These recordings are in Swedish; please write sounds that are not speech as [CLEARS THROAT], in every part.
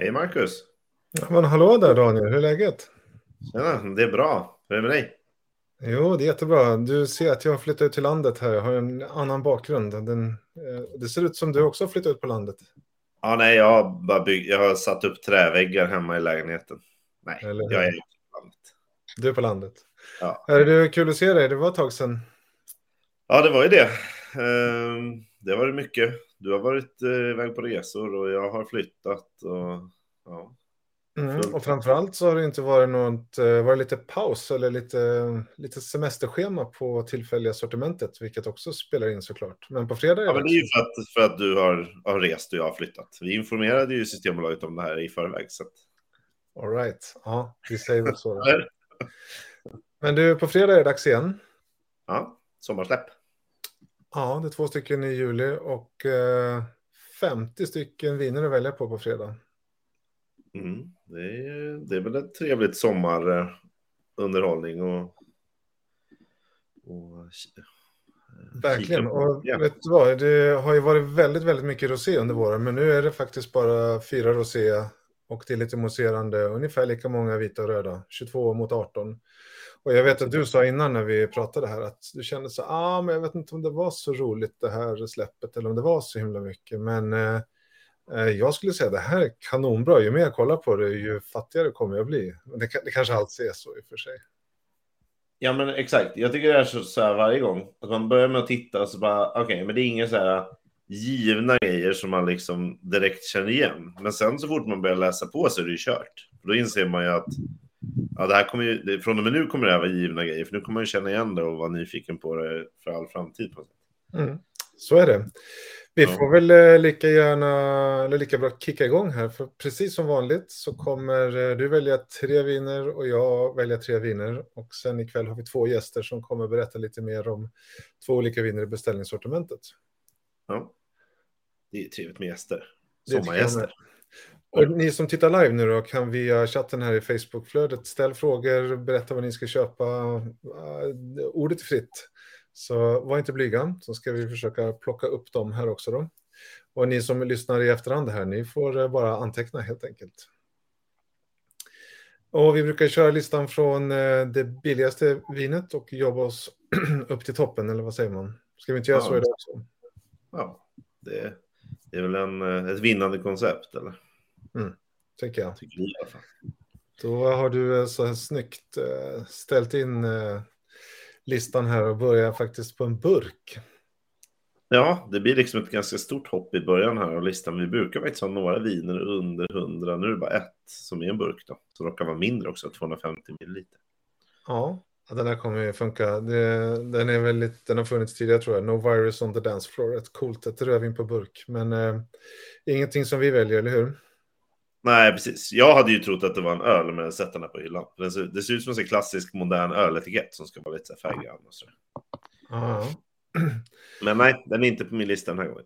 Hej Marcus! Men hallå där Daniel, hur är läget? Tjena, det är bra. Hur är det med dig? Jo, det är jättebra. Du ser att jag har flyttat ut till landet här. Jag har en annan bakgrund. Den, eh, det ser ut som du också har flyttat ut på landet. Ja, nej, jag har, bara bygg... jag har satt upp träväggar hemma i lägenheten. Nej, jag är på landet. Du är på landet. Ja. Är det kul att se dig? Det var ett tag sedan. ja, det var ju det. Ehm, Det var det mycket. Du har varit eh, iväg på resor och jag har flyttat. Och, ja. Mm. Och framförallt så har det inte varit något, eh, varit lite paus eller lite, lite semesterschema på tillfälliga sortimentet, vilket också spelar in såklart. Men på fredag är ja, det men det är ju för att, för att du har, har rest och jag har flyttat. Vi informerade ju Systembolaget om det här i förväg. Så att... All right. Ja, vi säger väl så. [LAUGHS] Men du, på fredag är det dags igen. Ja, sommarsläpp. Ja, det är två stycken i juli och eh, 50 stycken viner att välja på på fredag. Mm. Det, är, det är väl ett trevligt sommarunderhållning och, och Verkligen. kika på- Och ja. vet du vad, det har ju varit väldigt, väldigt mycket rosé under våren, men nu är det faktiskt bara fyra rosé och det är lite mousserande, ungefär lika många vita och röda, 22 mot 18. Och jag vet att du sa innan när vi pratade här att du kände så, ah, men jag vet inte om det var så roligt det här släppet eller om det var så himla mycket, men eh, eh jag skulle säga det här är kanonbra. Ju mer jag kollar på det, ju fattigare kommer jag bli. Det, det kanske alltid är så i och för sig. Ja men exakt, jag tycker det är så, så här varje gång. Att man börjar med att titta och så bara, okej, men det är inga så här givna grejer som man liksom direkt känner igen. Men sen så fort man börjar läsa på så är det ju kört. Då inser man ju att ja, det här kommer ju, det, från och med nu kommer det här vara givna grejer. För nu kommer man ju känna igen det och vara nyfiken på det för all framtid. Mm, så är det. Vi Ja. får väl eh, lika gärna, eller lika bra kicka igång här, för precis som vanligt så kommer eh, du välja tre viner och jag välja tre viner. Och sen ikväll har vi två gäster som kommer berätta lite mer om två olika viner i beställningssortimentet. Ja. Det är trevligt med gäster. Sommargäster. Och ni som tittar live nu då kan via chatten här i Facebookflödet ställ frågor, berätta vad ni ska köpa. Eh, Ordet är fritt. Så var inte blyga, så ska vi försöka plocka upp dem här också då. Och ni som lyssnar i efterhand här, ni får eh, bara anteckna helt enkelt. Och vi brukar köra listan från eh, det billigaste vinet och jobba oss [CLEARS THROAT] upp till toppen, eller vad säger man? Ska vi inte göra Ja. så idag också? Ja, det, det är väl en, ett vinnande koncept, eller? Tycker jag. Tycker fall. Då har du eh, så här snyggt eh, ställt in eh, listan här och börjar faktiskt på en burk. Ja, det blir liksom ett ganska stort hopp i början här av listan. Vi brukar faktiskt ha några viner under 100. Nu är det bara ett som är en burk då. Så råkar vara mindre också, 250 milliliter. Ja, den här kommer ju funka. Den är väldigt, den har funnits tidigare tror jag. No virus on the dance floor. Ett coolt, ett rödvin på burk. Men eh, ingenting som vi väljer, eller hur? Nej, precis. Jag hade ju trott att det var en öl, men sett den här på hyllan. Den ser, det ser ut som en klassisk modern öletikett som ska vara lite färggrann och så. Ja. Men nej, den är inte på min lista den här gången.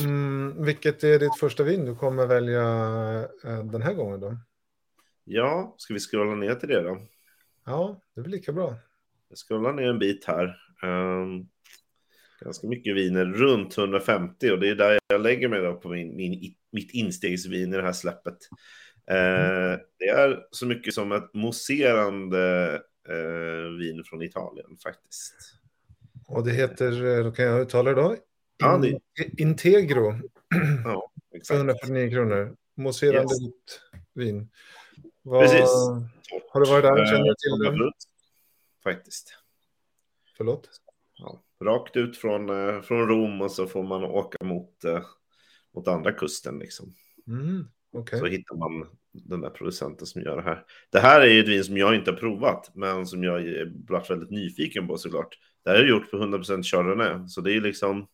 Mm, vilket är ditt första vin du kommer välja eh, den här gången då? Ja, ska vi scrolla ner till det då? Ja, det blir lika bra. Jag scrollar ner en bit här. Ehm, ganska mycket viner, runt 150 och det är där jag lägger mig då på min, min, mitt instegsvin i det här släppet. Eh, det är så mycket som ett mousserande eh, vin från Italien faktiskt. Och det heter, eh, då kan jag uttala det då? Ja, det- In- Integro. Ja, För exakt. 149 kronor. Mousserande Yes. vin. Vad, Precis. Har du varit där? Eh, Känner du till den? frukt, Faktiskt. Förlåt? Ja, rakt ut från, eh, från Rom och så får man åka mot, mot andra kusten liksom. Mm, Okej. Så hittar man den där producenten som gör det här. Det här är ju ett vin som jag inte har provat, men som jag är varit väldigt nyfiken på såklart. Det här är gjort på 100% Chardonnay, så det är liksom...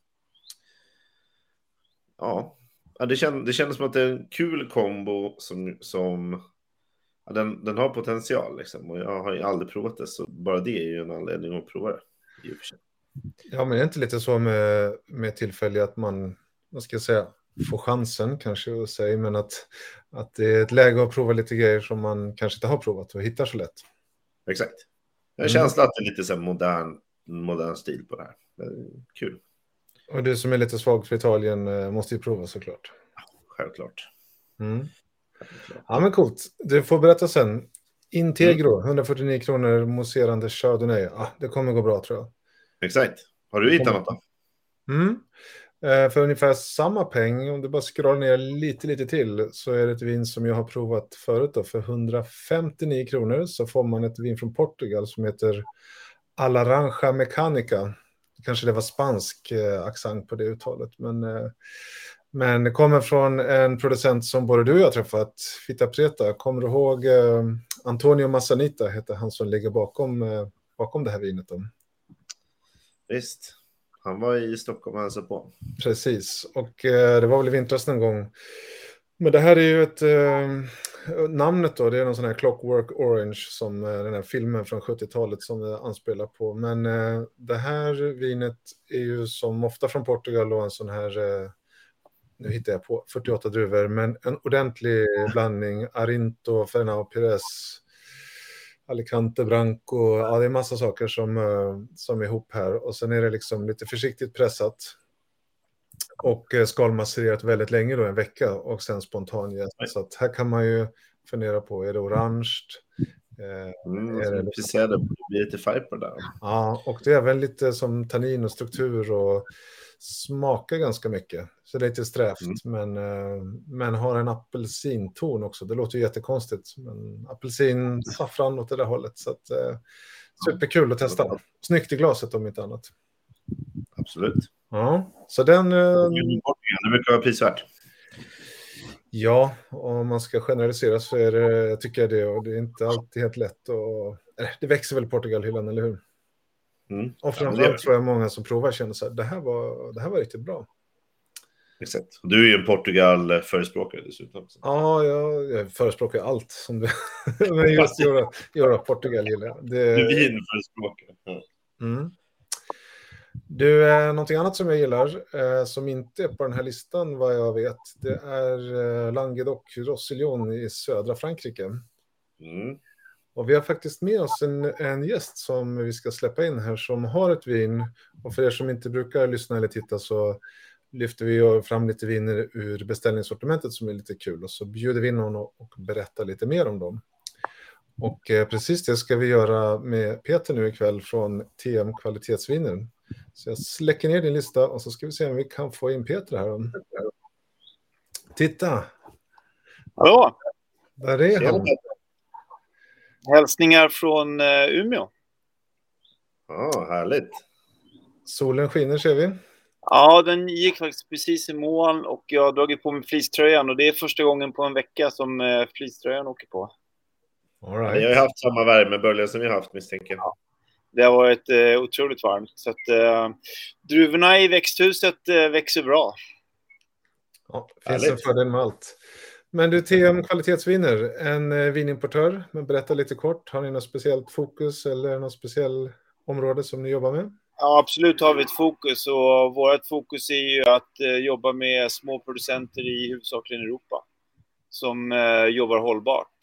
Ja, ja det, känns, det kändes som att det är en kul kombo som... som ja, den, den har potential liksom, och jag har ju aldrig provat det, så bara det är ju en anledning att prova det. Ja, men är det inte lite så med, med tillfälliga att man, vad ska jag säga, får chansen kanske att säga, men att, att det är ett läge att prova lite grejer som man kanske inte har provat och hittar så lätt. Exakt. Jag en Mm. att det är lite så modern, modern stil på det här. Kul, Och du som är lite svag för Italien eh, måste ju prova såklart. självklart. Mm. Ja, men coolt. Du får berätta sen. Integro, 149 kronor, mousserande chardonnay. Ah, det kommer gå bra tror jag. Exakt. Har du hittat något då? Mm. Eh, för ungefär samma peng, om du bara scrollar ner lite, lite till, så är det ett vin som jag har provat förut då. För 159 kronor så får man ett vin från Portugal som heter Alaranja Mecanica. Kanske det var spansk eh, accent på det uttalet, men, eh, men det kommer från en producent som både du och jag har träffat, Fita Preta. Kommer du ihåg eh, Antonio Massanita, heter han som ligger bakom, eh, bakom det här vinet? Då? Visst. Han var i Stockholm och hälsade på. Precis, och eh, det var väl i vintras någon gång. Men det här är ju ett... Eh, namnet då, det är någon sån här Clockwork Orange som eh, den här filmen från 70-talet som det anspelar på. Men eh, det här vinet är ju som ofta från Portugal och en sån här... Eh, nu hittar jag på 48 druvor, men en ordentlig blandning. Arinto, Fernão Pires, Alicante Branco, ja det är massa saker som, eh, som är ihop här. Och sen är det liksom lite försiktigt pressat. Och eh, skalmasserat väldigt länge då, en vecka, och sen spontanjäst. Så att här kan man ju fundera på, är det orange? Eh, Mm, är det så precis, det blir lite färg på det där. Ja, och det är även lite som tannin och struktur och smakar ganska mycket. Så det är lite strävt, Mm. men, eh, men har en apelsinton också. Det låter ju jättekonstigt, men apelsin, saffran åt det där hållet. Så att, eh, superkul att testa. Snyggt i glaset om inte annat. Absolut. Ja, så den... eh, Det brukar vara prisvärt. Ja, om man ska generalisera så är det, tycker jag det, och det är inte alltid helt lätt. Och, eh, det växer väl Portugalhyllan, eller hur? Mm. Och Ja, framförallt det. tror jag många som provar känner så här, det här var, det här var riktigt bra. Exakt. Du är ju en Portugal-förespråkare dessutom. Ja, jag, jag förespråkar allt som du... [LAUGHS] Men just göra, göra Portugal gillar jag. Du är Det, vinförespråkare. Ja. mm. Du, eh, någonting annat som jag gillar, eh, som inte är på den här listan vad jag vet, det är eh, Languedoc-Roussillon i södra Frankrike. Mm. Och vi har faktiskt med oss en, en gäst som vi ska släppa in här som har ett vin. Och för er som inte brukar lyssna eller titta så lyfter vi fram lite viner ur beställningssortimentet som är lite kul. Och så bjuder vi in honom och, berättar lite mer om dem. Och eh, precis det ska vi göra med Peter nu ikväll från TM Kvalitetsviner. Så jag släcker ner din lista och så ska vi se om vi kan få in Peter här. Titta, Hallå! där är han. Hälsningar från eh, Umeå. Ja, härligt. Solen skiner ser vi. Ja, den gick faktiskt precis i mål och jag har dragit på mig fleecetröjan och det är första gången på en vecka som eh, fleecetröjan åker på. All Jag har right. ju haft samma värmebölja som har haft misstänker jag. Det har varit eh, otroligt varmt. Så att, eh, druvorna i växthuset eh, växer bra. Ja, det finns en fördel med allt. Men du, TM Kvalitetsviner, en eh, vinimportör. Men berätta lite kort, har ni något speciellt fokus eller något speciellt område som ni jobbar med? Ja, absolut har vi ett fokus och vårt fokus är ju att eh, jobba med små producenter i huvudsakligen Europa som eh, jobbar hållbart.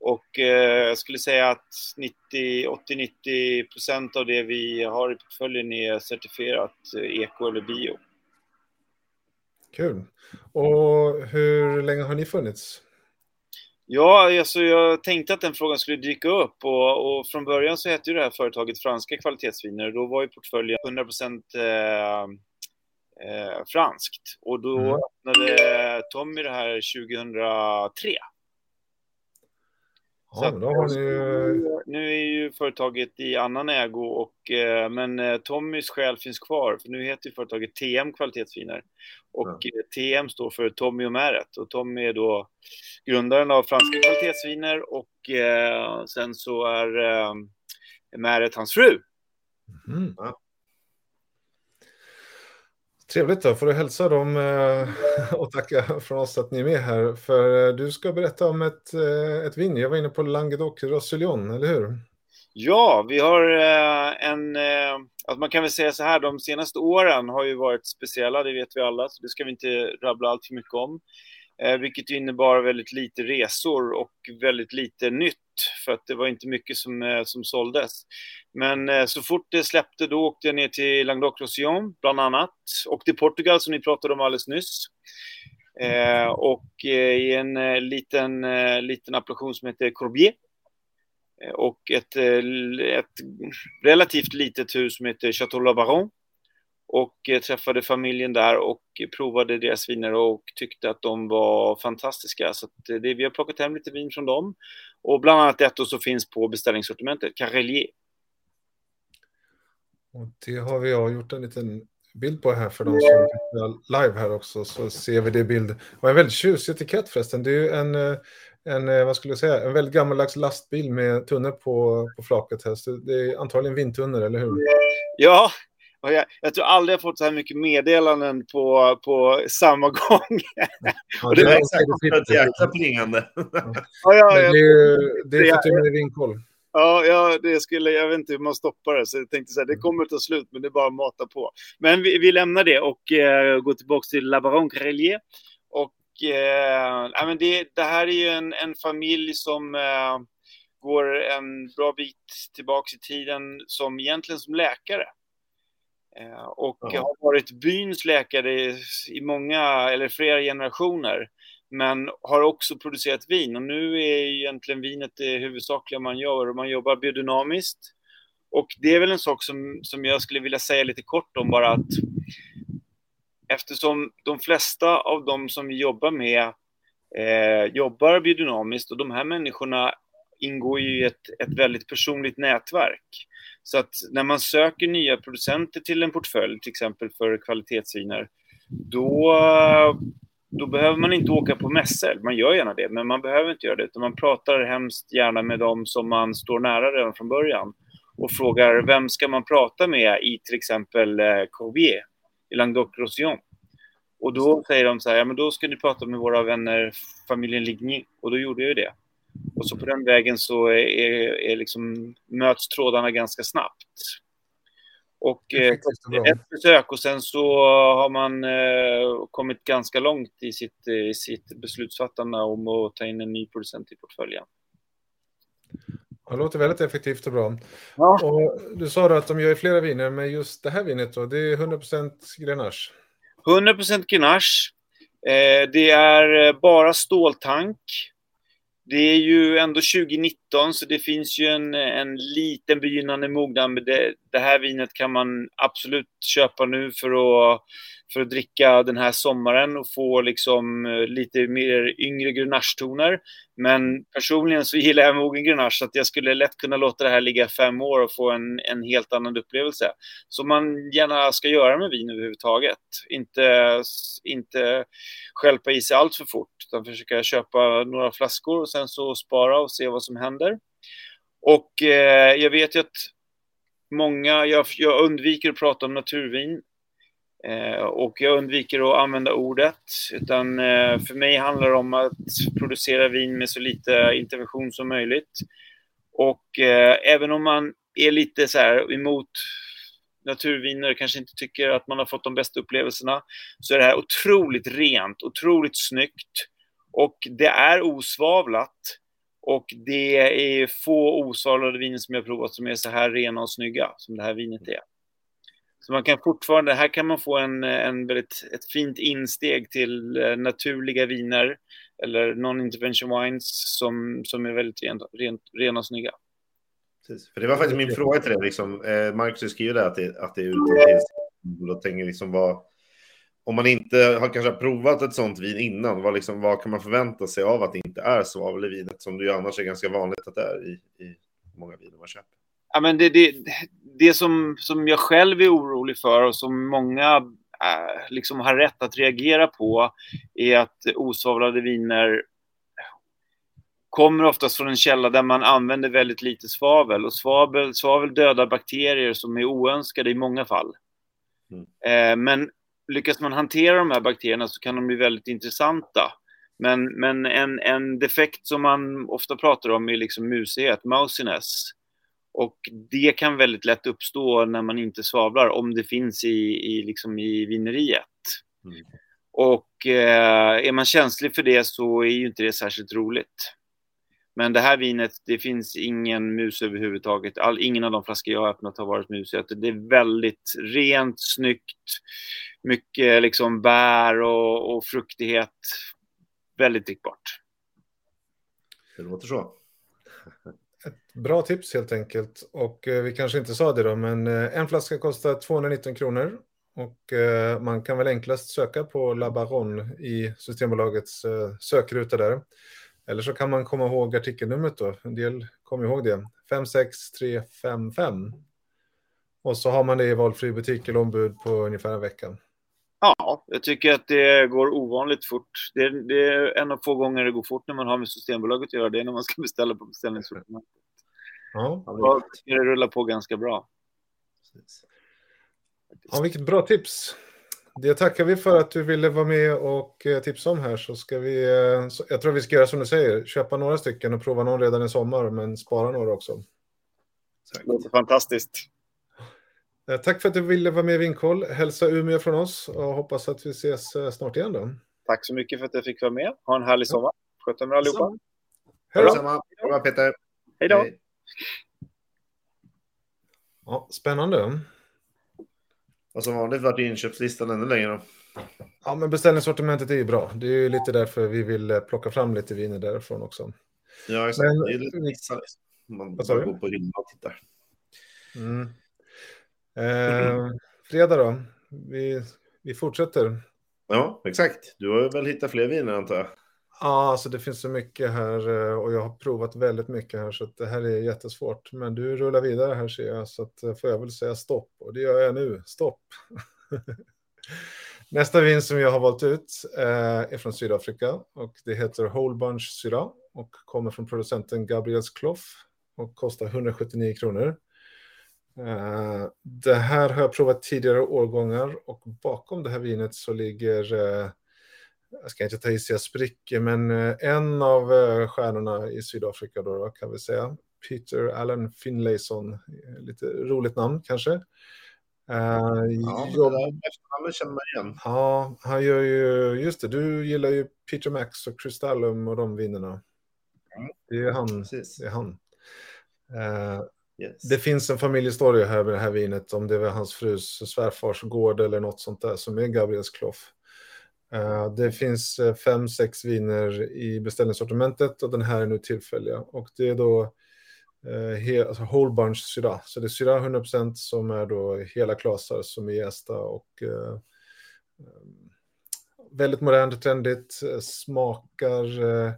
Och eh, jag skulle säga att 80-90 procent av det vi har i portföljen är certifierat eh, eko eller bio. Kul. Och hur länge har ni funnits? Ja, alltså jag tänkte att den frågan skulle dyka upp och, och från början så hette ju det här företaget Franska kvalitetsviner. Då var ju portföljen 100% eh, eh, franskt och då Mm. öppnade Tommy det här 2003. Ja, att- men då har ni. Nu är ju företaget i annan ägo, och, eh, men eh, Tommys själ finns kvar. För nu heter ju företaget TM Kvalitetsviner. Och eh, TM står för Tommy och Märet. Och Tommy är då grundaren av Franska Kvalitetsviner och eh, sen så är eh, Märet hans fru. Mm. Ja. Trevligt då, får du hälsa dem eh, [LAUGHS] och tacka från oss att ni är med här. För eh, du ska berätta om ett, eh, ett vin. Jag var inne på Languedoc Roussillon, eller hur? Ja, vi har en... Alltså man kan väl säga så här, de senaste åren har ju varit speciella, det vet vi alla, så det ska vi inte rabbla allt för mycket om. Eh, vilket innebar väldigt lite resor och väldigt lite nytt, för att det var inte mycket som, eh, som såldes. Men eh, så fort det släppte, då åkte jag ner till Languedoc-Roussillon, bland annat, och till Portugal som ni pratade om alldeles nyss. Eh, och eh, i en eh, liten, liten appellation som heter Corbier. Och ett, ett relativt litet hus som heter Chateau La Baron. Och träffade familjen där och provade deras viner och tyckte att de var fantastiska. Så det, vi har plockat hem lite vin från dem. Och bland annat ett som finns på beställningssortimentet, Carrelier. Och det har vi jag gjort en liten bild på här för de som tittar live här också så ser vi det bild. Och en väldigt tjusig etikett förresten. Det är ju en, eh, en, eh, vad skulle jag säga, en väldigt gammaldags lastbil med tunnor på, på flaket här. Så det är antagligen vindtunnor, eller hur? Ja, jag, jag, tror aldrig jag fått så här mycket meddelanden på, på samma [LAUGHS] gång. Ja, det, det är exakt ett jäkla plingande. Ja, ja, det, är, det är för att du är vinkoll. Ja, ja, det skulle, jag vet inte hur man stoppar det, så jag tänkte så här, det kommer ta slut, men det är bara att mata på. Men vi, vi lämnar det och eh, går tillbaka till La Baron Grelier. Och eh, men det, det här är ju en, en familj som eh, går en bra bit tillbaka i tiden som egentligen som läkare. Eh, och ja. har varit byns läkare i många eller flera generationer men har också producerat vin och nu är egentligen vinet det huvudsakliga man gör och man jobbar biodynamiskt. Och det är väl en sak som, som jag skulle vilja säga lite kort om bara att eftersom de flesta av de som vi jobbar med eh, jobbar biodynamiskt och de här människorna ingår ju i ett, ett väldigt personligt nätverk. Så att när man söker nya producenter till en portfölj, till exempel för kvalitetsviner, då då behöver man inte åka på mässor. Man gör gärna det, men man behöver inte göra det. Utan man pratar hemskt gärna med dem som man står nära redan från början och frågar vem ska man prata med i till exempel eh, Corbier i Languedoc-Roussillon. Och då säger de så här, ja men då ska ni prata med våra vänner familjen Ligny. Och då gjorde jag ju det. Och så på den vägen så är, är liksom, möts trådarna ganska snabbt. Och eh, ett besök och sen så har man eh, kommit ganska långt i sitt, i sitt beslutsfattande om att ta in en ny producent i portföljen. Det låter väldigt effektivt och bra. Ja. Och du sa då att de gör flera viner, men just det här vinet då, det är 100% Grenache? 100% Grenache. Eh, det är bara ståltank. Det är ju ändå 2019 så det finns ju en, en liten begynnande mognad. Men det, det här vinet kan man absolut köpa nu för att, för att dricka den här sommaren och få liksom eh, lite mer yngre grenachetoner. Men personligen så [LAUGHS] gillar jag mogen grenache så att jag skulle lätt kunna låta det här ligga fem år och få en, en helt annan upplevelse. Som man gärna ska göra med vin överhuvudtaget. Inte, inte skälpa i sig allt för fort utan försöka köpa några flaskor och sen så spara och se vad som händer. Och eh, jag vet ju att många, jag, jag undviker att prata om naturvin eh, och jag undviker att använda ordet. Utan eh, för mig handlar det om att producera vin med så lite intervention som möjligt. Och eh, även om man är lite så här emot naturviner, kanske inte tycker att man har fått de bästa upplevelserna, så är det här otroligt rent, otroligt snyggt. Och det är osvavlat. Och det är få osvalade viner som jag provat som är så här rena och snygga som det här vinet är. Så man kan fortfarande, här kan man få en, en väldigt, ett fint insteg till eh, naturliga viner eller non-intervention wines som, som är väldigt rent, rent, rena och snygga. Precis. För det var faktiskt min fråga till dig. Liksom, eh, Marcus skriver att det, att det är utan tillstånd. Då tänker liksom vad, om man inte har kanske provat ett sånt vin innan, vad, liksom, vad kan man förvänta sig av att det inte är svavel i vinet som det ju annars är ganska vanligt att det är i, i många viner man köper? Ja, men det, det, det som, som jag själv är orolig för och som många äh, liksom har rätt att reagera på är att osvavlade viner kommer oftast från en källa där man använder väldigt lite svavel och svavel, svavel dödar bakterier som är oönskade i många fall. Mm. Eh, men lyckas man hantera de här bakterierna så kan de bli väldigt intressanta. Men, men en, en defekt som man ofta pratar om är liksom musighet, mousiness. Och det kan väldigt lätt uppstå när man inte svavlar, om det finns i, i, liksom i vineriet. Mm. Och eh, är man känslig för det så är ju inte det särskilt roligt. Men det här vinet, det finns ingen mus överhuvudtaget. All, ingen av de flaskor jag har öppnat har varit musiga. Det är väldigt rent, snyggt, mycket liksom bär och, och fruktighet. Väldigt drickbart. Det låter så. Ett bra tips helt enkelt. Och eh, vi kanske inte sa det då, men eh, en flaska kostar 219 kronor. Och eh, man kan väl enklast söka på La Baronne i Systembolagets eh, sökruta där. Eller så kan man komma ihåg artikelnumret då. En del kommer ihåg det. 56355. Och så har man det i valfri butik eller ombud på ungefär en vecka. Ja, jag tycker att det går ovanligt fort. Det är, det är en av få gånger det går fort när man har med Systembolaget att göra. Det är när man ska beställa på beställningssortiment. Ja. Det rulla på ganska bra. ja, vilket bra tips. Det tackar vi för att du ville vara med och eh, tipsa om här. Så ska vi, eh, jag tror vi ska göra som du säger, köpa några stycken och prova någon redan i sommar, men spara några också. Det låter fantastiskt. Eh, Tack för att du ville vara med i Vinkoll. Hälsa Umeå från oss och hoppas att vi ses snart igen då. Tack så mycket för att jag fick vara med. Ha en härlig sommar. Sköt om er allihopa. Hej då! Detsamma. Bra Peter. Hej då! Hej. Ja, spännande. Och som vanligt vart inköpslistan ännu längre. Då. Ja, men beställningssortimentet är ju bra. Det är ju lite därför vi vill eh, plocka fram lite viner därifrån också. Ja, exakt. Men- det är lite missar liksom. Man bara går på hyllan och tittar. Mm. Eh, fredag då. Vi, vi fortsätter. Ja, exakt. Du har väl hittat fler viner antar jag? Ja, alltså det finns så mycket här eh, och jag har provat väldigt mycket här så att det här är jättesvårt. Men du rullar vidare här ser jag så att eh, får jag väl säga stopp och det gör jag nu. Stopp. [LAUGHS] Nästa vin som jag har valt ut eh, är från Sydafrika och det heter Whole Bunch Syra och kommer från producenten Gabriels Clough och kostar 179 kronor. Det här har jag provat tidigare årgångar och bakom det här vinet så ligger jag ska inte ta i så jag spricker, men eh, en av eh, stjärnorna i Sydafrika då, då kan vi säga, Peter Allen Finlayson, Eh, lite roligt namn kanske. Ja, efternamnet känner man igen. ja, han gör ju, just det, du gillar ju Peter Max och Crystallum och de vinerna. Mm. Det är han. Precis. Det är han. Yes. det finns en familjehistoria här med det här vinet, om det var hans frus svärfars gård eller något sånt där, som är Gabriels Clough. Eh, det finns eh, fem, sex viner i beställningssortimentet och den här är nu tillfälliga. Och det är då eh, he, alltså whole bunch syra. Så det är syra 100% som är då hela klasar som är jästa och eh, eh, väldigt modernt, trendigt, smakar eh,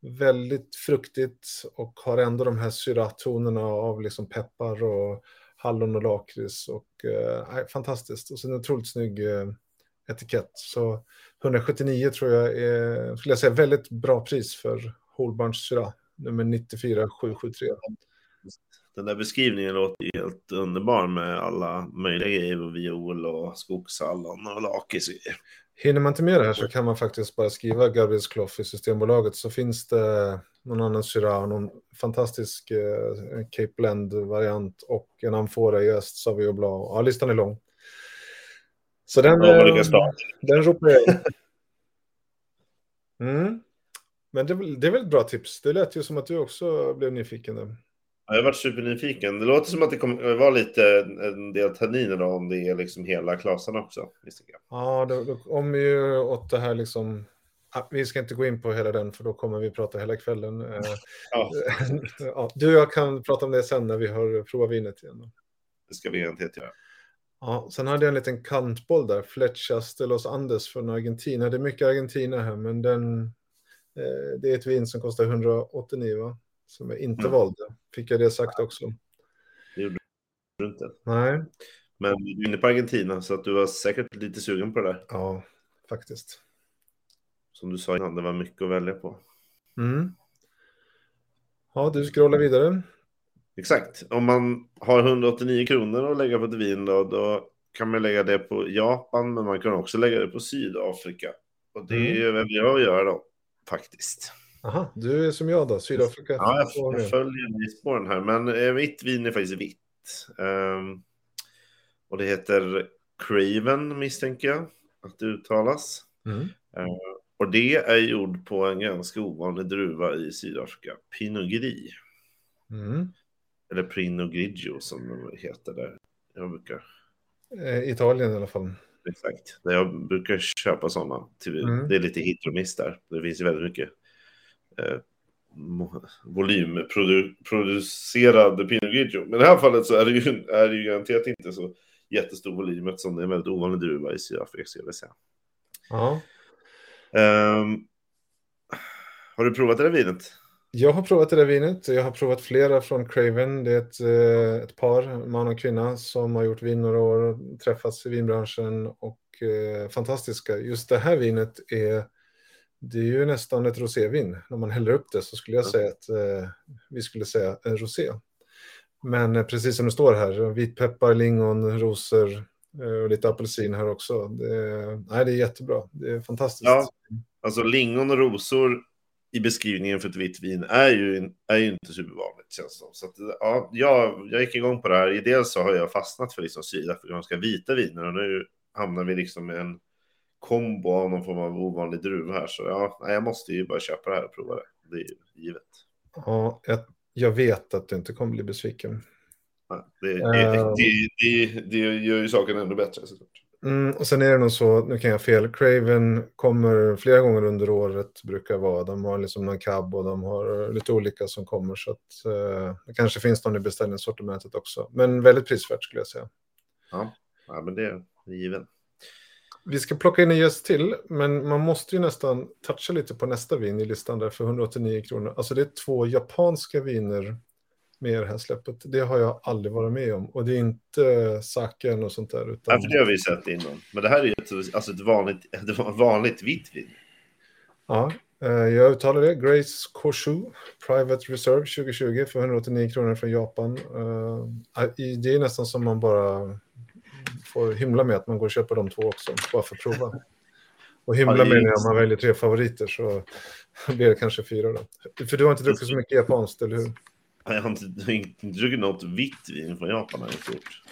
väldigt fruktigt och har ändå de här syratonerna av liksom peppar och hallon och lakrits och eh, fantastiskt. Och sen en otroligt snygg eh, etikett. Så 179 tror jag är, skulle jag säga, väldigt bra pris för Whole Bunch Syrah, nummer 94773. Den där beskrivningen låter helt underbar med alla möjliga grejer. och Viol och skogshallon och och grejer. Hinner man inte med det här så kan man faktiskt bara skriva Gabriels Clough i Systembolaget så finns det någon annan Syrah, någon fantastisk eh, Cape Blend-variant och en amfora i öst, Sauvignon Blanc. Ja, listan är lång. Så den, Ja, eh, starta. den ropar jag in. [LAUGHS] mm. Men det, är väl- det är väl ett bra tips. Det lät ju som att du också blev nyfiken. där. Ja, Jag har varit supernyfiken. Det låter som att det kommer vara lite en del tanniner då, om det är liksom hela klasarna också. Ja, då, då kommer ju åt det här liksom... Ah, vi ska inte gå in på hela den för då kommer vi prata hela kvällen. Eh, [LAUGHS] Ja, [LAUGHS] ja, du och jag kan prata om det sen när vi har provat vinet igen. det ska vi garanterat göra. Ja, sen hade jag en liten kantboll där, Flechas de los Andes från Argentina. Det är mycket Argentina här, men den, eh, det är ett vin som kostar 189, va? som jag inte Mm. valde. Fick jag det sagt också? Du inte. Nej, Men du är inne på Argentina så att du var säkert lite sugen på det där. ja, faktiskt. Som du sa innan, det var mycket att välja på. Mm. Ja, du scrollar vidare. Exakt. Om man har 189 kronor att lägga på ett vin då, då kan man lägga det på Japan, men man kan också lägga det på Sydafrika. Och det Mm. är väl jag gör då, faktiskt. Aha, du är som jag då, Sydafrika. Ja, jag, jag följer i spåren här, men eh, mitt vin är faktiskt vitt. Ehm, och det heter Craven, misstänker jag att det uttalas. Mm. Och det är gjord på en ganska ovanlig druva i Sydafrika, Pinot Gris. Mm. Eller Pinot Grigio som det heter där. Jag brukar, Eh, Italien i alla fall. exakt, jag brukar köpa sådana. Mm. Det är lite hit och miss där. Det finns ju väldigt mycket eh, volymproducerad Pinot Grigio. Men i det här fallet så är det ju, är det ju garanterat inte så jättestor volym eftersom det är en väldigt ovanlig druva i Sydafrika skulle jag vilja säga. Ja. Ehm, har du provat det där vinet? Jag har provat det där vinet. Jag har provat flera från Craven. Det är ett, eh, ett par, man och kvinna, som har gjort vin några år och träffats i vinbranschen och eh, fantastiska. Just det här vinet är, det är ju nästan ett rosévin. När man häller upp det så skulle jag Ja. säga att eh, vi skulle säga en rosé. Men eh, precis som det står här, vitpeppar, lingon, rosor eh, och lite apelsin här också. Det, nej, det är jättebra. Det är fantastiskt. Ja. Alltså lingon och rosor i beskrivningen för ett vitt vin är ju, är ju inte supervanligt känns det som. Så att, ja, jag, jag gick igång på det här. I dels så har jag fastnat för liksom sydafrikanska vita viner och nu hamnar vi liksom med en kombo av någon form av ovanlig druva här. Så ja, jag måste ju bara köpa det här och prova det. Det är ju givet. Ja, jag, jag vet att du inte kommer bli besviken. Det, det, Eh. det, det, det gör ju saken ännu bättre såklart. Mm, och sen är det nog så, nu kan jag fel, Craven kommer flera gånger under året, brukar vara. De har liksom någon cab och de har lite olika som kommer. Så att, eh, det kanske finns någon i beställningssortimentet också. Men väldigt prisvärt skulle jag säga. Ja, ja men det är givet. Vi ska plocka in en gäst till, men man måste ju nästan toucha lite på nästa vin i listan där för 189 kronor. Alltså det är två japanska viner med det här släppet. Det har jag aldrig varit med om. Och det är inte saken och sånt där. Utan... Ja, för det har vi sett innan. Men det här är ju ett, alltså ett, vanligt, [LAUGHS] ett vanligt vitt vin. Ja, eh, jag uttalar det. Grace Koshu, Private Reserve 2020 för 189 kronor från Japan. Eh, i- Det är nästan som man bara får himla med att man går och köper de två också, bara för att prova. Och himla med när man väljer tre favoriter så [LAUGHS] blir det kanske fyra då. För du har inte druckit så mycket japanskt, eller hur? Jag har inte, druckit något vitt vin från Japan. Har jag gjort.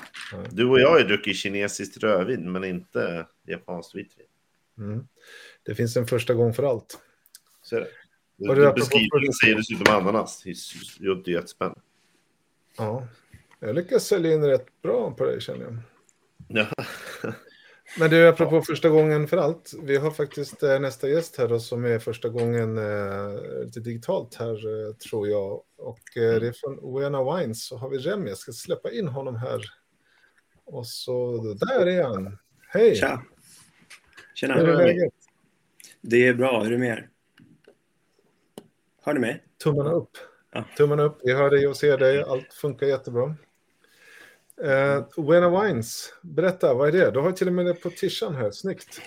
Du och jag har ju druckit kinesiskt rödvin, men inte japanskt vitt vin. Mm. Det finns en första gång för allt. Så är det. Du Beskrivningen första- säger dessutom ananas. Det är jättespännande. Ja, jag lyckas sälja in rätt bra på dig känner jag. Ja. [LAUGHS] Men du, apropå första gången för allt. Vi har faktiskt eh, nästa gäst här då, som är första gången eh, lite digitalt här, eh, tror jag. Och eh, det är från Oena Wines. Så har vi Remi. Jag ska släppa in honom här. Och så, där är han. Hej! Tja! Tjena! Hur är läget? Det är bra, hur är det med er? Hör ni mig? Tummarna upp. Ja. Tummarna upp. Vi hör dig och ser dig. Allt funkar jättebra. Eh, Oena Wines, berätta, vad är det? Du har till och med det på tishan här. Snyggt.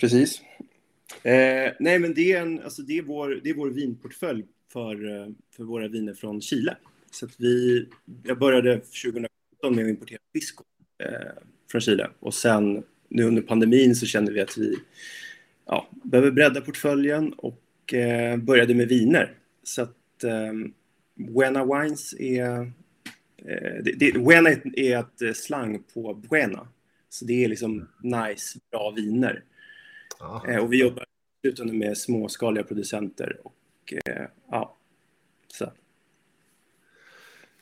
Precis. Eh, nej, men det är, en, alltså det, är vår, det är vår vinportfölj för, eh, för våra viner från Chile. Så att vi, jag började 2017 med att importera pisco eh, från Chile. Och sen nu under pandemin så kände vi att vi ja, behöver bredda portföljen och eh, började med viner. Så att eh, Buena Wines är... Eh, det, det, Buena är- ett eh, slang på Buena. Så det är liksom nice, bra viner. Ja. Eh, och vi jobbar uteslutande med småskaliga producenter. Och, ja, så.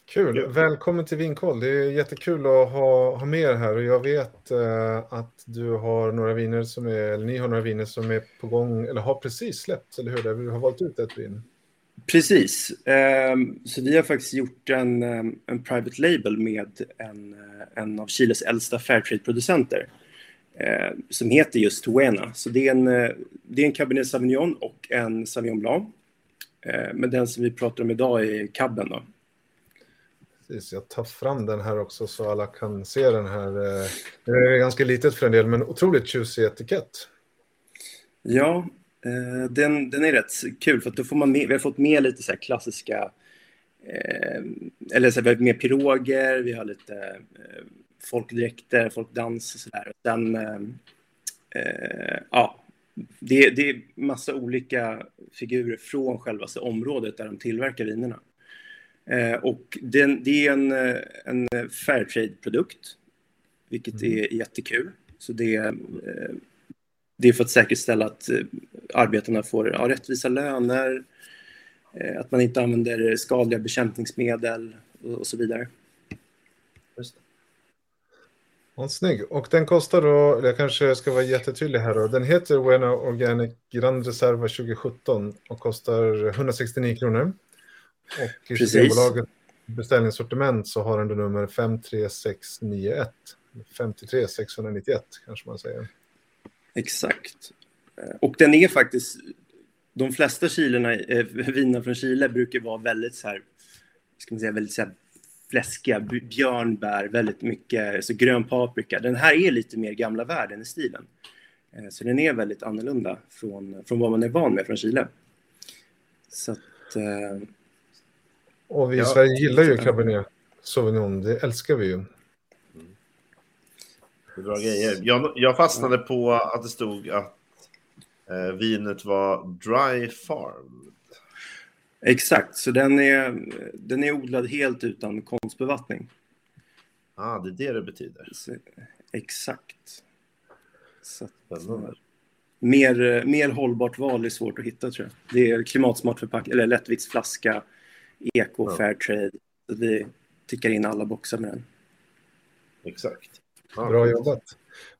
Kul. Välkommen till Vinkoll. Det är jättekul att ha, ha med er här. Och jag vet eh, att du har några viner som är, eller ni har några viner som är på gång, eller har precis släppts, eller hur? Där vi har valt ut ett vin. Precis. Ehm, så vi har faktiskt gjort en, ehm, en private label med en, eh, en av Chiles äldsta Fairtrade-producenter eh, som heter just Tuena. Så det är, en, eh, det är en Cabernet Sauvignon och en Sauvignon Blanc. Men den som vi pratar om idag är Cabben. Då. Precis, jag tar fram den här också så alla kan se den här. Det är ganska litet för en del, men otroligt tjusig etikett. Ja, den, den är rätt kul för att då får man med, vi har fått med lite så klassiska, eh, eller så här, vi har med piroger, vi har lite eh, folkdräkter, folkdans och sådär. Och sen, eh, eh, ja, det, det är massa olika figurer från själva området där de tillverkar vinerna. Eh, och den, det är en, eh, en Fairtrade-produkt, vilket Mm. är jättekul. Så det, eh, det är för att säkerställa att eh, arbetarna får ja, rättvisa löner, eh, att man inte använder skadliga bekämpningsmedel och, så vidare. Just det. Ja, snygg. Och den kostar då, jag kanske ska vara jättetydlig här då, den heter Wena Organic Grand Reserva 2017 och kostar 169 kronor. Och i. Systembolagets beställningssortiment så har den nummer 53691. 53 691 kanske man säger. Exakt. Och den är faktiskt... De flesta Chilerna, eh, viner från Chile brukar vara väldigt så här, ska man säga, väldigt så här fläskiga, björnbär, väldigt mycket så grön paprika. Den här är lite mer gamla världen i stilen. Eh, Så den är väldigt annorlunda från, från vad man är van med från Chile. Så att, eh, Och vi i Ja. Sverige gillar ju Cabernet Sauvignon, det älskar vi ju. Bra grejer. Jag, jag fastnade på att det stod att eh, vinet var dry farm. exakt, så den är, den är odlad helt utan konstbevattning. Ah, det är det det betyder. Så, exakt. Så mer, mer hållbart val är svårt att hitta tror jag. Det är klimatsmart förpackning, eller lättviktsflaska, eko, Ja. fair trade. Så vi tickar in alla boxar med den. Exakt. Bra jobbat.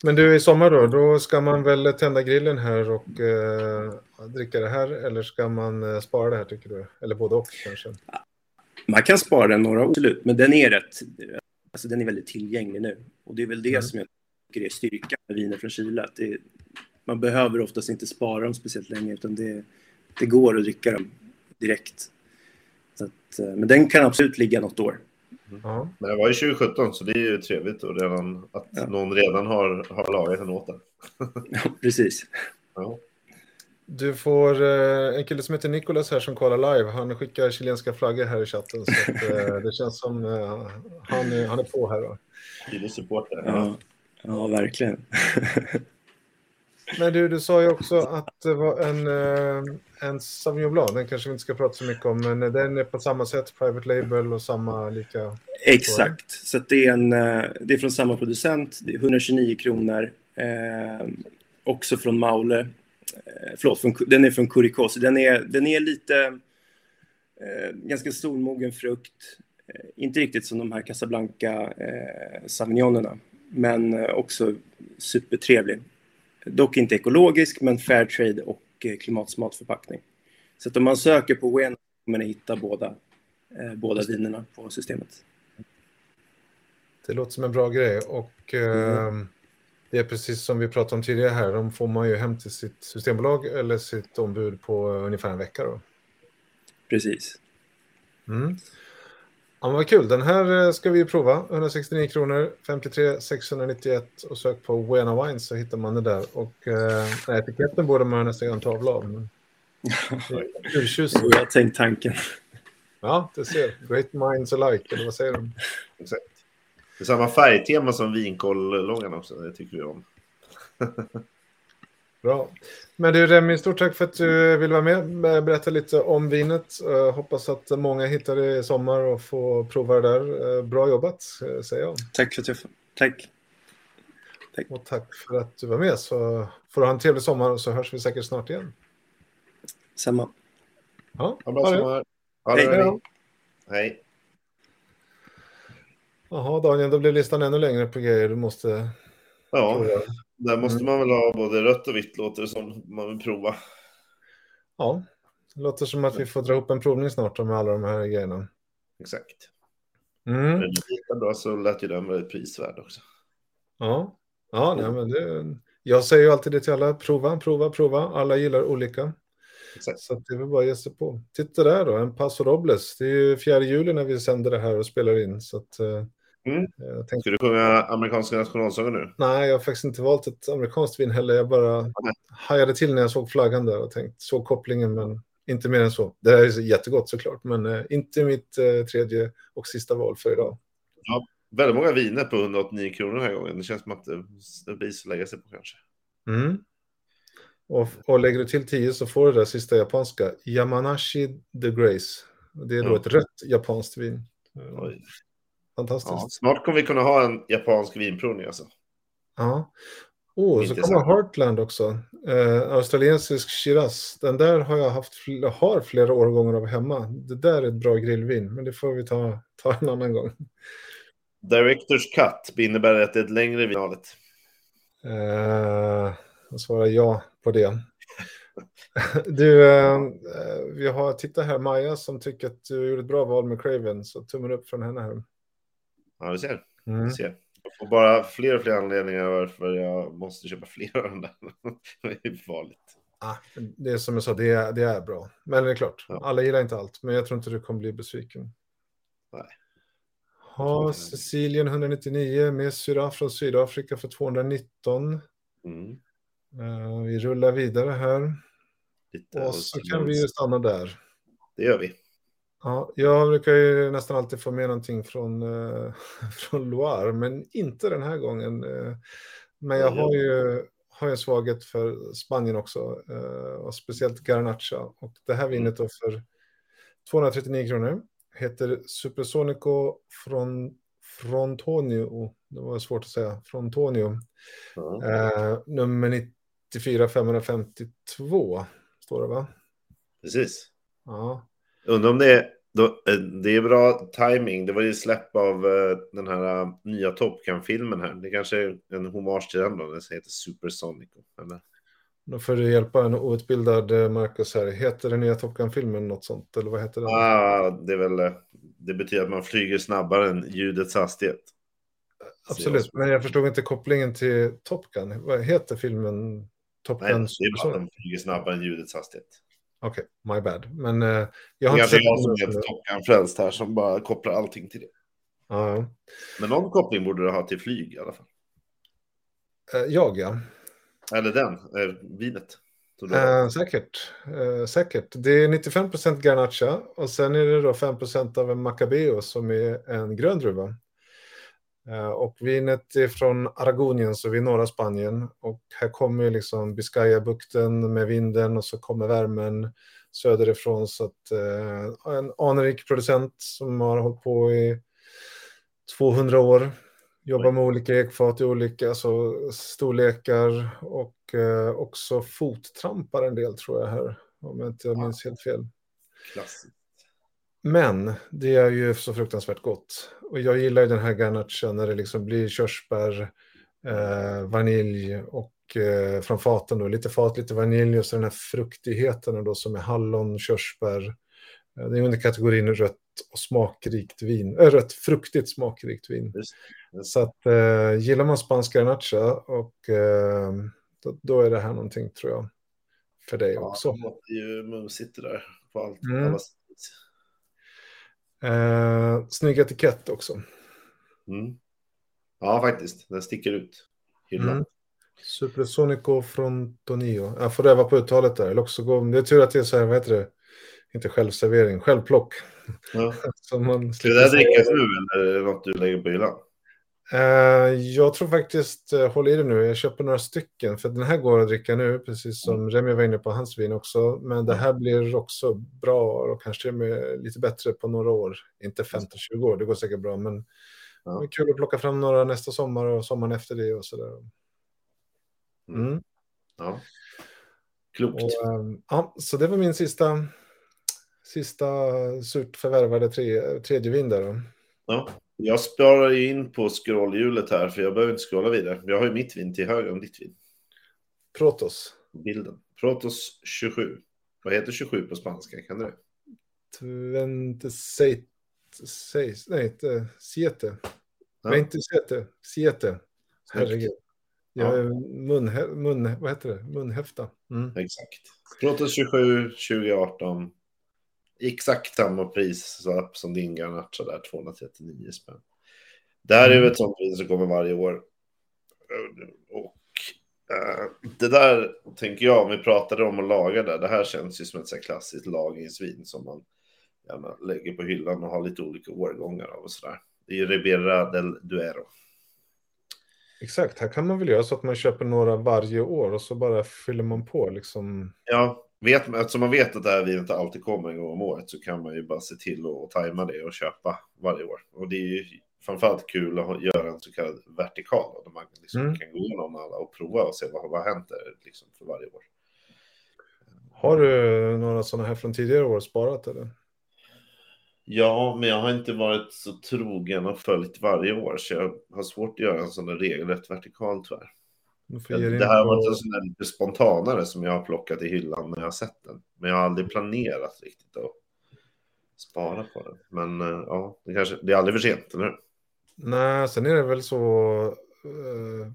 Men du, i sommar då, då ska man väl tända grillen här och eh, dricka det här eller ska man eh, spara det här tycker du? Eller både och kanske? Man kan spara den några år, absolut, men den är rätt, alltså den är väldigt tillgänglig nu. Och det är väl det Mm. som jag tycker är styrkan med viner från Chile. Att det, man behöver oftast inte spara dem speciellt länge, utan det, det går att dricka dem direkt. Att, eh, men den kan absolut ligga något år. Ja. Men det var ju 2017 så det är ju trevligt och redan, att Ja. någon redan har, har lagat den åt den. Ja, precis. Ja. Du får eh, en kille som heter Nicolas här som kollar live. Han skickar chilenska flaggor här i chatten. Så att, eh, [LAUGHS] det känns som eh, han, är, han är på här. Då. Tydlig supporter. Ja, ja verkligen. [LAUGHS] Men du, du sa ju också att det var en, eh, en Sauvignon Blanc. Den kanske vi inte ska prata så mycket om. Men den är på samma sätt Private Label och samma lika. Exakt, så att det, är en, eh, det är från samma producent. Det är 129 kronor. Eh, också från Maule. Eh, förlåt, från, den är från Curicó. Den är, den är lite eh, ganska stormogen frukt. Eh, inte riktigt som de här Casablanca eh, Sauvignonerna. Men eh, också supertrevlig. Dock inte ekologisk, men Fairtrade och eh, klimatsmart förpackning. Så att om man söker på Wen kommer ni hitta båda, eh, båda vinerna på systemet. Det låter som en bra grej. Och eh, det är precis som vi pratade om tidigare här. De får man ju hem till sitt systembolag eller sitt ombud på ungefär en vecka. Då. Precis. Mm. Ja, men vad kul. Den här eh, ska vi prova. 169 kronor, 53 691 och sök på Wena Wines så hittar man det där. Och eh, etiketten borde man nästan göra en tavla av. Men... [LAUGHS] Urtjusning. Jag har tänkt tanken. Ja, det ser. Great minds alike, eller vad säger de? Exakt. Det är samma färgtema som vinkoll-långan också. Det tycker vi om. [LAUGHS] Bra. Men du Remi, stort tack för att du vill vara med. Berätta lite om vinet. Eh, hoppas att många hittar det i sommar och får prova det där. Eh, bra jobbat, eh, säger jag. Tack för att jag Tack. Och tack för att du var med. Så får du ha en trevlig sommar och så hörs vi säkert snart igen. Samma. Ja, Ha bra sommar. Hej. Hej. Hej. Jaha, Daniel, då blir listan ännu längre på grejer du måste Ja, prova. Där måste man väl ha både rött och vitt låter det som man vill prova. Ja, det låter som att vi får dra upp en provning snart med alla de här grejerna. Exakt. Mm. Men lika bra så lät ju den väldigt prisvärd också. Ja, ja nej, men det, jag säger ju alltid det till alla. Prova, prova, prova. Alla gillar olika. Exakt. Så det är väl bara att ge sig på. Titta där då, en Paso Robles. Det är ju 4 juli när vi sänder det här och spelar in. Så att, eh, Mm. jag tänkte, Ska du sjunga amerikanska nationalsången nu? nej, jag har faktiskt inte valt ett amerikanskt vin heller. Jag bara hajade till när jag såg flaggan där och tänkte, såg kopplingen, men inte mer än så. Det här är jättegott såklart, men eh, inte mitt eh, tredje och sista val för idag. Väldigt många viner på 189 kronor den här gången. Det känns som att det, blir så att lägga sig på kanske. Mm. Och, och lägger du till 10 så får du det där sista japanska. Yamanashi the Grace. Det är då Ja. ett rött japanskt vin. Eh, Oj. Fantastiskt. Ja, Ja. snart kommer vi kunna ha en japansk vinprovning alltså. Oh, så Inte kommer. Heartland också. Eh, australiensisk Shiraz. Den där har jag haft har flera årgångar av hemma. Det där är ett bra grillvin, men det får vi ta, ta en annan gång. Directors cut innebär att det är ett längre vinalet. Eh, jag svarar ja på det. [LAUGHS] Du, eh, vi har tittat här, Maja, som tycker att du gjorde ett bra val med Craven, så tummen upp från henne här. Ja, vi ser. Mm. Vi ser. Jag får bara fler och fler anledningar varför jag måste köpa [LAUGHS] fler av den där. det är farligt. Ah, det är som jag sa, det är, det är bra. Men det är klart, Ja. alla gillar inte allt, men jag tror inte du kommer bli besviken. Nej. Ha Sicilien 199 med Syra från Sydafrika för 219. Mm. Eh, vi rullar vidare här. Lite Och så kan vi ju stanna där. Det gör vi. Ja, jag brukar ju nästan alltid få med någonting från, eh, [LAUGHS] från Loire, men inte den här gången. Eh, men jag har ju har en svaghet för Spanien också, eh, och speciellt Garnacha. Och det här vinet då för 239 kronor heter Supersonico från Frontonio. Det var svårt att säga. Frontonio. Ja. Eh, nummer 94 552 står det va? Precis. Ja. Undrar om det är, då, eh, det är bra timing. Det var ju släpp av eh, den här eh, nya Top Gun-filmen här. Det kanske är en hommage till den då. Den heter Supersonico. Eller? Då får du hjälpa en outbildad Marcus här. Heter den nya Top Gun-filmen något sånt? Eller vad heter den? Ah, det är väl... Det betyder att man flyger snabbare än ljudets hastighet. Absolut, men jag förstod inte kopplingen till Top Gun. Vad heter filmen? Top Nej, Gun? det är bara att de flyger snabbare än ljudets hastighet. Okej, my bad. Men eh, jag Det har är inte kanske sett jag som är Top Gun-frälst här som bara kopplar allting till det. Ja, Men någon koppling borde du ha till flyg i alla fall. ja. Eh, jag ja. Eller den, eh, vinet. Eh, säkert. Eh, säkert. Det är 95% Garnacha och sen är det då 5% av en Macabeo som är en grön druva. Eh, och vinet är från Aragonien, så vi är norra Spanien. Och här kommer ju liksom Biscaya-bukten med vinden och så kommer värmen söderifrån. Så att eh, en anrik producent som har hållit på i 200 år. Jobbar med olika ekfat i olika alltså, storlekar och eh, också fottrampar en del tror jag här. Om jag inte minns helt fel. Klassiskt. Men det är ju så fruktansvärt gott. Och jag gillar ju den här garnacha när det liksom blir körsbär, eh, vanilj och eh, från faten då lite fat, lite vanilj och så den här fruktigheten då som är hallon, körsbär. Eh, det är under kategorin rött och smakrikt vin, äh, rött fruktigt smakrikt vin. Just, just. Så att eh, gillar man spansk garnacha och eh, då, då är det här någonting tror jag för dig Ja, också. det låter ju mumsigt det där. På allt. Mm. alla sätt. Eh, snygg etikett också. Mm. Ja, faktiskt. Den sticker ut. Hyllan. Mm. Supersonico Frontonio. Jag får öva på uttalet där. Det är tur att det är så här, vad heter det? Inte självservering, självplock. Ja. [LAUGHS] Så man Ska det där drickas nu eller något du lägger på hyllan? Eh, jag tror faktiskt, uh, håll i det nu, jag köper några stycken. För den här går att dricka nu, precis som Remi var inne på hans vin också. Men det här blir också bra och kanske lite bättre på några år. Inte 15-20 år, det går säkert bra. Men Ja. det är kul att plocka fram några nästa sommar och sommaren efter det och sådär. Mm. Ja. Klokt. Och, ehm, ja, så det var min sista, sista surt förvärvade tre, tredje vin där. Då. Ja. Jag sparar ju in på scrollhjulet här för jag behöver inte scrolla vidare. Jag har ju mitt vin till höger om ditt vin. Protos. Bilden. Protos 27. Vad heter 27 på spanska? Kan du det? Tvente seit, seis, nej, inte siete. Ja. Nej, inte siete, siete. Herregud. Ja. mun, mun, vad heter det? Munhäfta. Mm. Exakt. Protos 27 2018. Exakt samma pris som din Garnacha där, 239 spänn. Det här är Mm. ett sånt vin som kommer varje år. Och eh, det där tänker jag, om vi pratade om att laga där, det här känns ju som ett så klassiskt lagringsvin som man gärna lägger på hyllan och har lite olika årgångar av och sådär. Det är ju Ribera del Duero. Exakt, här kan man väl göra så att man köper några varje år och så bara fyller man på liksom. Ja, vet, eftersom man vet att det här vinet alltid kommer en gång om året så kan man ju bara se till att tajma det och köpa varje år. Och det är ju framförallt kul att göra en så kallad vertikal. Där man liksom Mm. kan gå igenom alla och prova och se vad, hänt där liksom, för varje år. Har du några sådana här från tidigare år sparat eller? Ja, men jag har inte varit så trogen och följt varje år, så jag har svårt att göra en sån där regelrätt vertikal tyvärr. Det här på- varit en sån där lite spontanare som jag har plockat i hyllan när jag har sett den. Men jag har aldrig planerat riktigt att spara på den. Men eh, ja, det, kanske, det är aldrig för sent, eller hur? Nej, sen är det väl så. eh,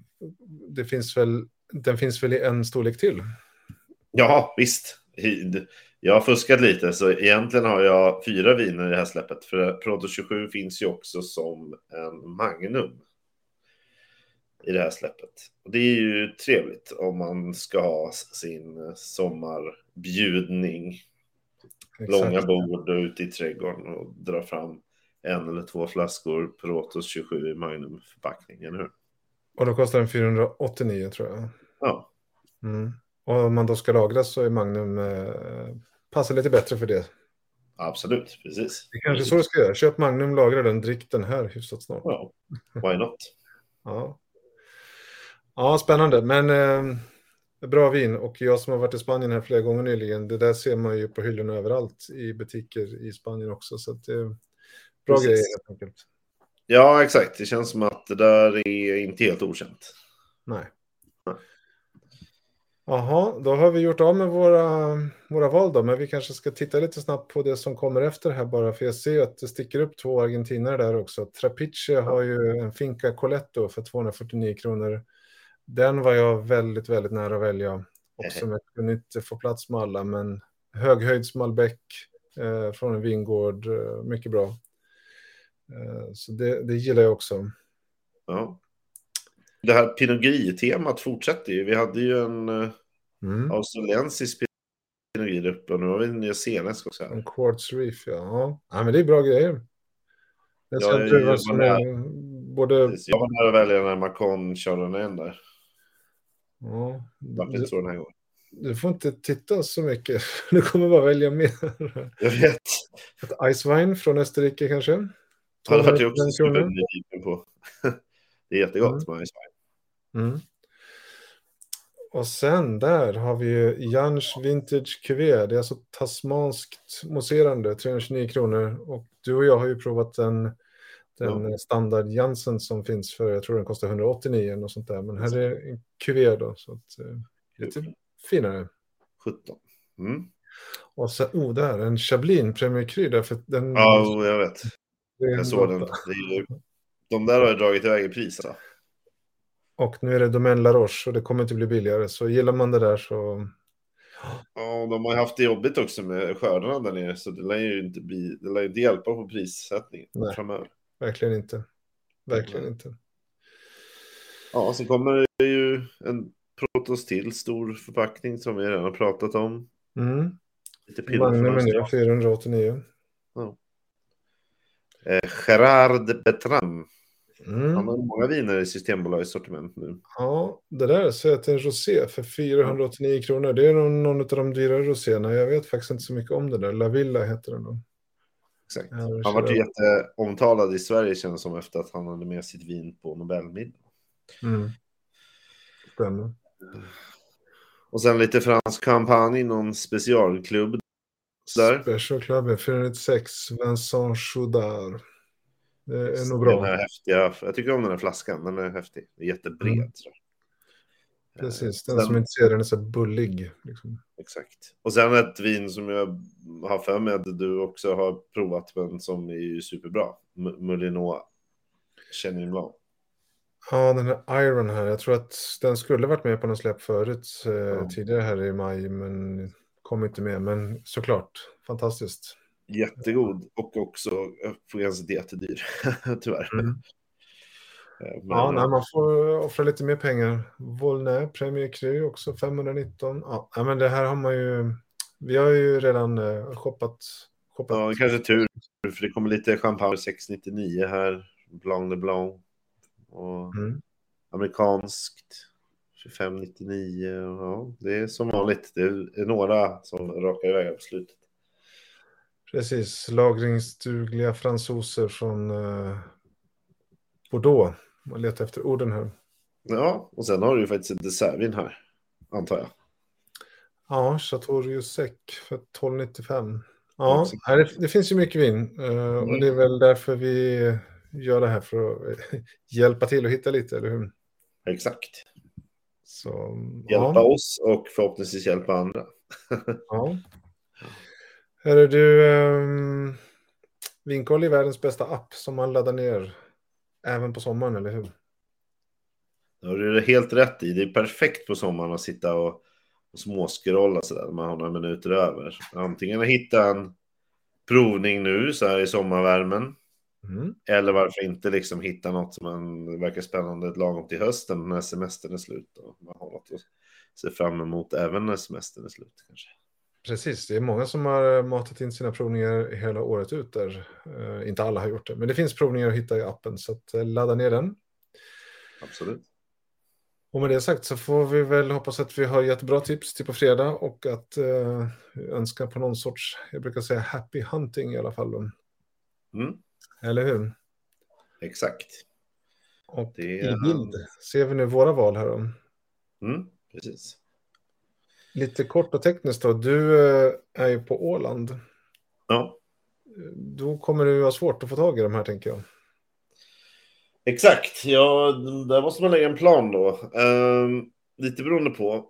det finns väl, den finns väl i en storlek till. Ja, visst. Jag har fuskat lite, så egentligen har jag fyra viner i det här släppet. För Proto 27 finns ju också som en Magnum i det här släppet. Och det är ju trevligt om man ska ha sin sommarbjudning. Långa bord och ute i trädgården och dra fram en eller två flaskor Protos 27 i Magnum-förpackning, eller hur? Och då kostar den 489 tror jag. Ja, Mm. Och om man då ska lagra så är Magnum eh, passar lite bättre för det. absolut, precis. Det är kanske så du ska göra. Köp Magnum, lagra den, drick den här hyfsat snart. Ja, why not? [LAUGHS] Ja, ja spännande. Men eh, bra vin. Och jag som har varit i Spanien här flera gånger nyligen, det där ser man ju på hyllorna överallt i butiker i Spanien också. Så att, eh, bra Precis. grejer helt enkelt. Ja, exakt. Det känns som att det där är inte helt okänt. Nej. Jaha, då har vi gjort av med våra, våra val då, men vi kanske ska titta lite snabbt på det som kommer efter här bara, för jag ser att det sticker upp två argentinare där också. Trapiche har ju en Finca Coletto för 249 kronor. Den var jag väldigt, väldigt nära att välja också, men jag kunde inte få plats med alla, men höghöjds Malbec eh, från en vingård, eh, mycket bra. Eh, så det, det gillar jag också. Ja. Det här Pinot fortsätter ju. Vi hade ju en uh, Mm. australiensisk Pinot Gris uppe och nu har vi en nyzeeländsk också. En Här. Quartz Reef, ja. ja. Ja, men det är bra grejer. Ja, ska som var är både... Jag var nära att välja den här Macon Chardonnay där. Ja, inte du, så den här gången. du får inte titta så mycket. [LAUGHS] Du kommer bara välja mer. Jag vet. Ett Ice Wine från Österrike kanske? Ja, det vart jag 295 också supernyfiken på. [LAUGHS] Det är jättegott med Ice Wine. Mm. Och sen där har vi ju Jans Vintage Cuvée. Det är alltså tasmanskt mousserande, 329 kronor. Och du och jag har ju provat den, den standard Jansen som finns för, jag tror den kostar 189 eller något sånt där. Men här är en Cuvée då, så att, eh, lite finare. 17. Mm. Och sen, oh där, en Chablin Premier Cru där, för den... Ja, jag vet. Jag såg den. De där har ju dragit iväg i pris. Och nu är det Domaine La Roche och det kommer inte bli billigare. Så gillar man det där så... Ja, de har haft det jobbigt också med skördarna där nere, så det lär ju inte, bli, det lär ju inte hjälpa på prissättningen Nej. framöver. Verkligen inte. Verkligen Mm. inte. Ja, så kommer det ju en Protos till stor förpackning som vi redan har pratat om. Mm. Lite ner 489. Eh, Gerard Betram. Han Mm. har många viner i Systembolagets sortiment nu. Ja, det där ser jag till en rosé för 489 kronor. Det är nog någon av de dyrare roséerna. Jag vet faktiskt inte så mycket om det där. La Villa heter den. Exakt. Ja, Han var ju jätteomtalad i Sverige känns som efter att han hade med sitt vin på Nobelmiddag. Mm. Stämmer. Och sen lite fransk champagne, någon specialklubb där. Special Club 496, Vincent Chaudard. Det är nog Den bra. här häftiga, jag tycker om den här flaskan, den är häftig. Den är jättebred. Mm. Precis, Eh, den sen- som inte ser den är så bullig. Liksom. Exakt. Och sen ett vin som jag har för mig att du också har provat, men som är superbra. M- Moulinot Chenin Blanc. Ja, den här Iron här. Jag tror att den skulle varit med på någon släpp förut, eh, Ja. tidigare här i maj, men kom inte med. Men såklart, fantastiskt. Jättegod och också på gränsen till jättedyr, tyvärr. Mm. Eh, Men, Ja, nej, man får offra lite mer pengar. Volnay, Premier Cru också 519. Ja, men det här har man ju. Vi har ju redan eh, shoppat. shoppat. ja, kanske tur, för det kommer lite champagne 699 här. Blanc de Blanc. Och Mm. amerikanskt 2599. Ja, det är som vanligt. Det är några som rakar iväg på slutet. Precis, lagringsdugliga fransoser från eh, Bordeaux. Man letar efter orden här. Ja, och sen har du ju faktiskt ett dessertvin här, antar jag. Ja, Chateau Sec för 12,95. Ja, det, det finns ju mycket vin. eh, Och Mm. det är väl därför vi gör det här för att [LAUGHS] hjälpa till att hitta lite, eller hur? Exakt. Så, Hjälpa ja, oss och förhoppningsvis hjälpa andra. [LAUGHS] ja. Hörru du, um, Vinkoll är världens bästa app som man laddar ner även på sommaren, eller hur? Det har du helt rätt i. Det är perfekt på sommaren att sitta och, och småskrolla sådär när man har några minuter över. Antingen att hitta en provning nu så här i sommarvärmen. Mm. Eller varför inte liksom hitta något som man verkar spännande lagom till hösten när semestern är slut. Och man har något att se fram emot även när semestern är slut kanske. Precis, det är många som har matat in sina provningar hela året ut där. Eh, inte alla har gjort det, men det finns provningar att hitta i appen, så att, eh, ladda ner den. Absolut. Och med det sagt så får vi väl hoppas att vi har gett bra tips till på fredag och att eh, önska på någon sorts, jag brukar säga happy hunting i alla fall. Mm, Eller hur? exakt. Och Det i bild ser vi nu våra val här då. Mm, precis. Lite kort och tekniskt då, du eh, är ju på Åland. Ja, Då kommer du ha svårt att få tag i de här tänker jag. exakt. Ja, där måste man lägga en plan då. Ehm, lite beroende på.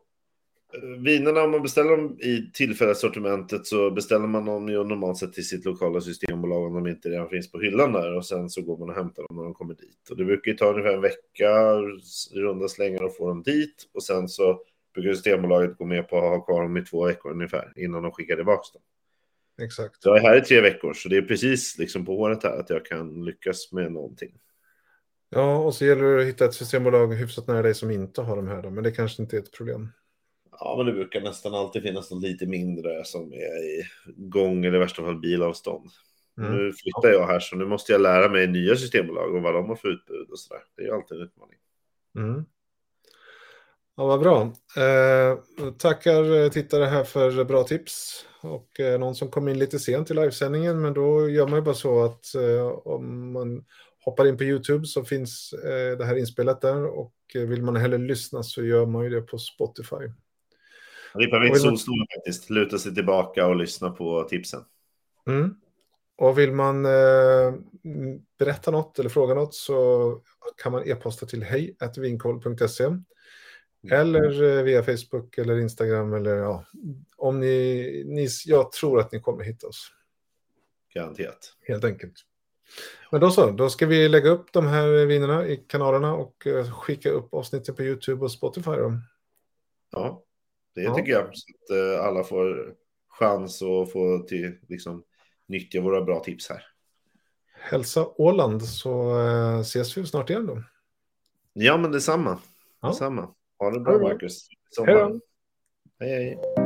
Vinerna, om man beställer dem i tillfällighetssortimentet så beställer man dem ju normalt sett till sitt lokala systembolag om de inte redan finns på hyllan där och sen så går man och hämtar dem när de kommer dit. Och det brukar ju ta ungefär en vecka runda slängar att få dem dit och sen så brukar Systembolaget gå med på att ha kvar dem i två veckor ungefär innan de skickar tillbaka dem. Exakt. Så jag är här i tre veckor så det är precis liksom på håret här att jag kan lyckas med någonting. Ja, och så gäller det att hitta ett systembolag hyfsat nära dig som inte har de här då, men det kanske inte är ett problem. Ja, men det brukar nästan alltid finnas något lite mindre som är i gång eller i värsta fall bilavstånd. Mm. Nu flyttar jag här så nu måste jag lära mig nya systembolag och vad de har för utbud och sådär. Det är ju alltid en utmaning. Mm. Ja, vad bra. Eh, tackar eh, tittare här för bra tips. Och eh, någon som kom in lite sent i livesändningen, men då gör man ju bara så att eh, om man hoppar in på YouTube så finns eh, det här inspelat där och eh, vill man hellre lyssna så gör man ju det på Spotify. Det är perfekt solstol faktiskt. Luta sig tillbaka och lyssna på tipsen. Mm. Och vill man eh, berätta något eller fråga något så kan man e-posta till hej.vinkoll.se eller eh, via Facebook eller Instagram eller ja, om ni, ni, jag tror att ni kommer hitta oss Garanterat. helt enkelt. Men då så, då ska vi lägga upp de här vinerna i kanalerna och eh, skicka upp avsnitten på YouTube och Spotify. Då. Ja, det Ja. tycker jag. Så att eh, alla får chans att få till, liksom, nyttja våra bra tips här. Hälsa Åland så ses vi snart igen då. Ja, men detsamma. Ja. Detsamma. Ha det bra. Marcus. Hej då. Hej. hej.